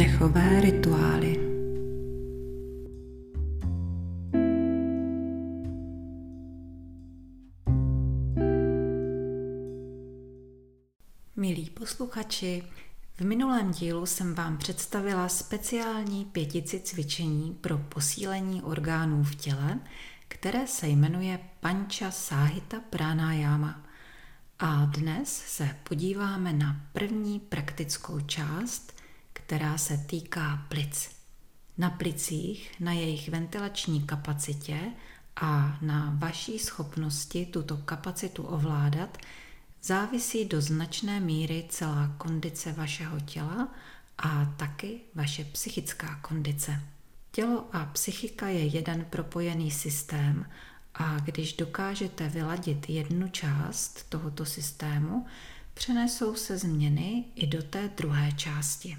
Dechové rituály Milí posluchači, v minulém dílu jsem vám představila speciální pětici cvičení pro posílení orgánů v těle, které se jmenuje Pancha Sáhita Pranayama. A dnes se podíváme na první praktickou část, která se týká plic. Na plicích, na jejich ventilační kapacitě a na vaší schopnosti tuto kapacitu ovládat závisí do značné míry celá kondice vašeho těla a taky vaše psychická kondice. Tělo a psychika je jeden propojený systém a když dokážete vyladit jednu část tohoto systému, přenesou se změny i do té druhé části.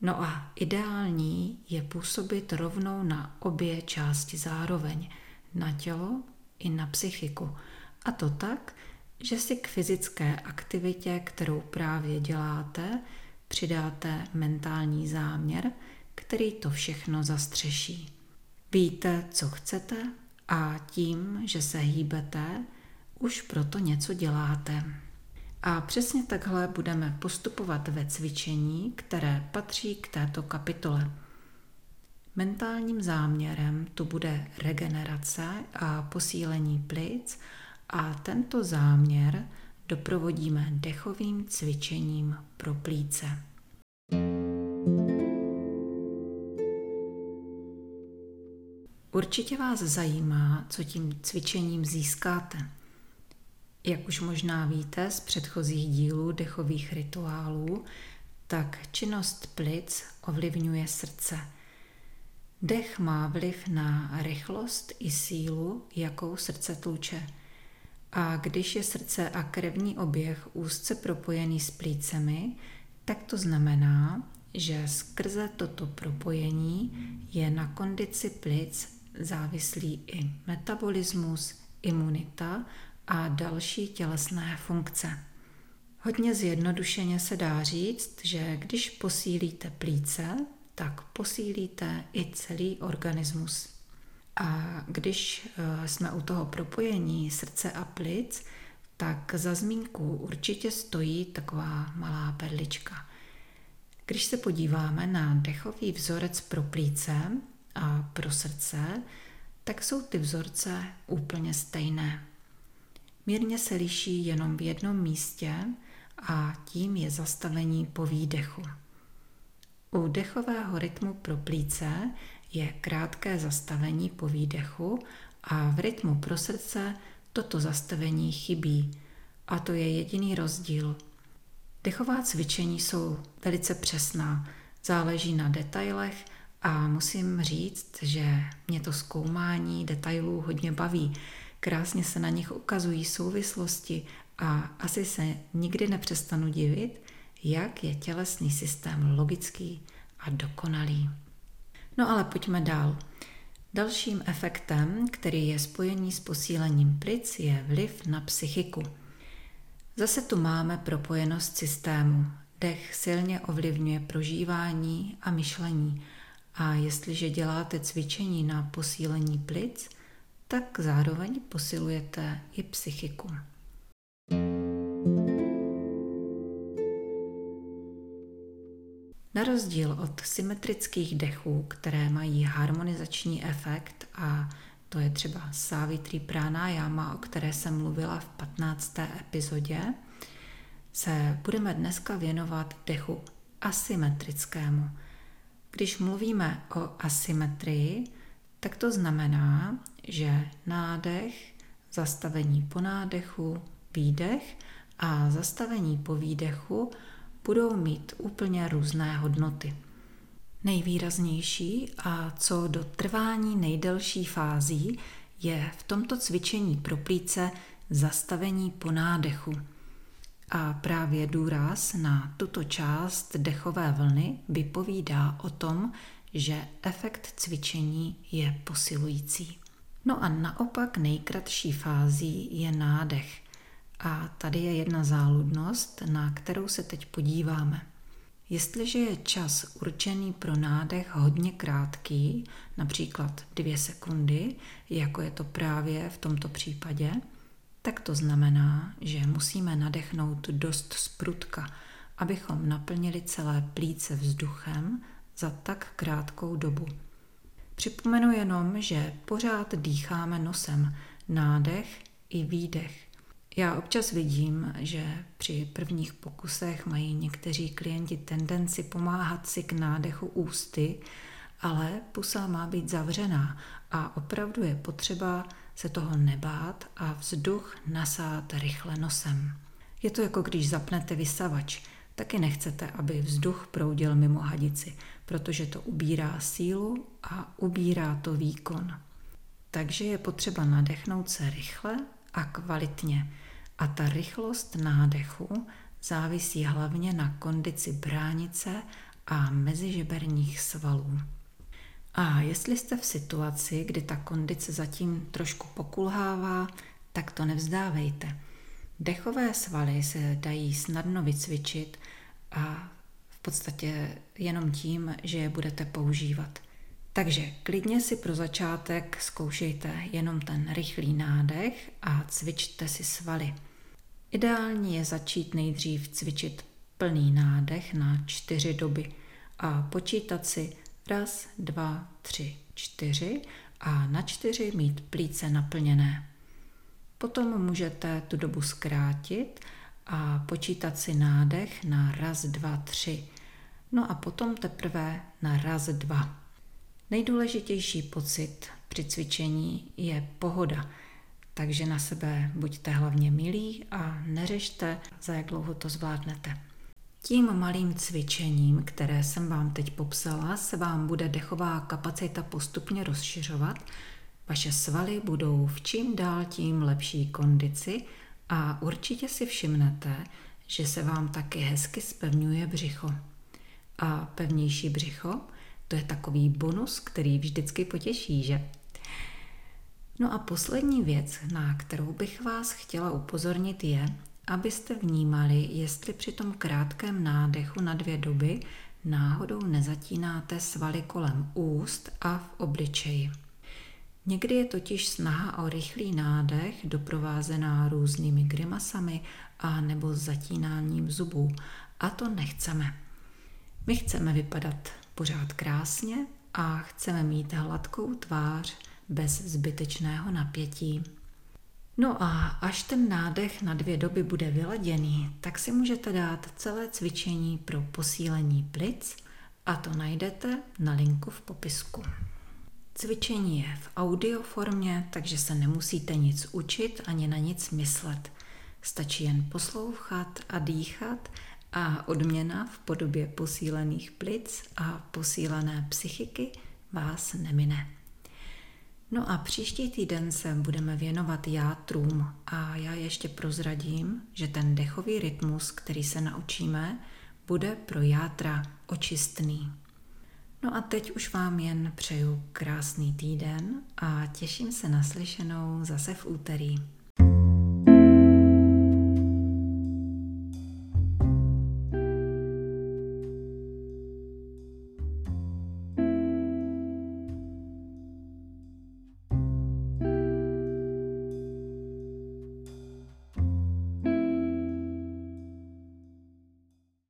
No a ideální je působit rovnou na obě části zároveň, na tělo i na psychiku. A to tak, že si k fyzické aktivitě, kterou právě děláte, přidáte mentální záměr, který to všechno zastřeší. Víte, co chcete a tím, že se hýbete, už proto něco děláte. A přesně takhle budeme postupovat ve cvičení, které patří k této kapitole. Mentálním záměrem tu bude regenerace a posílení plic a tento záměr doprovodíme dechovým cvičením pro plíce. Určitě vás zajímá, co tím cvičením získáte. Jak už možná víte z předchozích dílů dechových rituálů, tak činnost plic ovlivňuje srdce. Dech má vliv na rychlost i sílu, jakou srdce tluče. A když je srdce a krevní oběh úzce propojený s plícemi, tak to znamená, že skrze toto propojení je na kondici plic závislý i metabolismus, imunita a další tělesné funkce. Hodně zjednodušeně se dá říct, že když posílíte plíce, tak posílíte i celý organismus. A když eh, jsme u toho propojení srdce a plic, tak za zmínku určitě stojí taková malá perlička. Když se podíváme na dechový vzorec pro plíce a pro srdce, tak jsou ty vzorce úplně stejné. Mírně se liší jenom v jednom místě a tím je zastavení po výdechu. U dechového rytmu pro plíce je krátké zastavení po výdechu a v rytmu pro srdce toto zastavení chybí. A to je jediný rozdíl. Dechová cvičení jsou velice přesná, záleží na detailech a musím říct, že mě to zkoumání detailů hodně baví. Krásně se na nich ukazují souvislosti a asi se nikdy nepřestanu divit, jak je tělesný systém logický a dokonalý. No ale pojďme dál. Dalším efektem, který je spojený s posílením plic, je vliv na psychiku. Zase tu máme propojenost systému. Dech silně ovlivňuje prožívání a myšlení – a jestliže děláte cvičení na posílení plic, tak zároveň posilujete i psychiku. Na rozdíl od symetrických dechů, které mají harmonizační efekt a to je třeba Savitri Pranayama, o které jsem mluvila v 15. epizodě, se budeme dneska věnovat dechu asymetrickému – když mluvíme o asymetrii, tak to znamená, že nádech, zastavení po nádechu, výdech a zastavení po výdechu budou mít úplně různé hodnoty. Nejvýraznější a co do trvání nejdelší fází je v tomto cvičení pro plíce zastavení po nádechu – a právě důraz na tuto část dechové vlny vypovídá o tom, že efekt cvičení je posilující. No a naopak nejkratší fází je nádech. A tady je jedna záludnost, na kterou se teď podíváme. Jestliže je čas určený pro nádech hodně krátký, například dvě sekundy, jako je to právě v tomto případě, tak to znamená, že musíme nadechnout dost sprutka, abychom naplnili celé plíce vzduchem za tak krátkou dobu. Připomenu jenom, že pořád dýcháme nosem, nádech i výdech. Já občas vidím, že při prvních pokusech mají někteří klienti tendenci pomáhat si k nádechu ústy, ale pusa má být zavřená a opravdu je potřeba se toho nebát a vzduch nasát rychle nosem. Je to jako když zapnete vysavač. Taky nechcete, aby vzduch proudil mimo hadici, protože to ubírá sílu a ubírá to výkon. Takže je potřeba nadechnout se rychle a kvalitně. A ta rychlost nádechu závisí hlavně na kondici bránice a mezižeberních svalů. A jestli jste v situaci, kdy ta kondice zatím trošku pokulhává, tak to nevzdávejte. Dechové svaly se dají snadno vycvičit a podstatě jenom tím, že je budete používat. Takže klidně si pro začátek zkoušejte jenom ten rychlý nádech a cvičte si svaly. Ideální je začít nejdřív cvičit plný nádech na čtyři doby a počítat si raz, dva, tři, čtyři a na čtyři mít plíce naplněné. Potom můžete tu dobu zkrátit a počítat si nádech na raz, dva, tři. No a potom teprve na raz, dva. Nejdůležitější pocit při cvičení je pohoda, takže na sebe buďte hlavně milí a neřešte, za jak dlouho to zvládnete. Tím malým cvičením, které jsem vám teď popsala, se vám bude dechová kapacita postupně rozšiřovat, vaše svaly budou v čím dál tím lepší kondici a určitě si všimnete, že se vám taky hezky spevňuje břicho. A pevnější břicho, to je takový bonus, který vždycky potěší, že? No a poslední věc, na kterou bych vás chtěla upozornit, je, abyste vnímali, jestli při tom krátkém nádechu na dvě doby náhodou nezatínáte svaly kolem úst a v obličeji. Někdy je totiž snaha o rychlý nádech doprovázená různými grimasami a nebo zatínáním zubů a to nechceme. My chceme vypadat pořád krásně a chceme mít hladkou tvář bez zbytečného napětí. No a až ten nádech na dvě doby bude vyladěný, tak si můžete dát celé cvičení pro posílení plic a to najdete na linku v popisku. Cvičení je v audio formě, takže se nemusíte nic učit ani na nic myslet. Stačí jen poslouchat a dýchat a odměna v podobě posílených plic a posílené psychiky vás nemine. No a příští týden se budeme věnovat játrům a já ještě prozradím, že ten dechový rytmus, který se naučíme, bude pro játra očistný. No a teď už vám jen přeju krásný týden a těším se na slyšenou zase v úterý.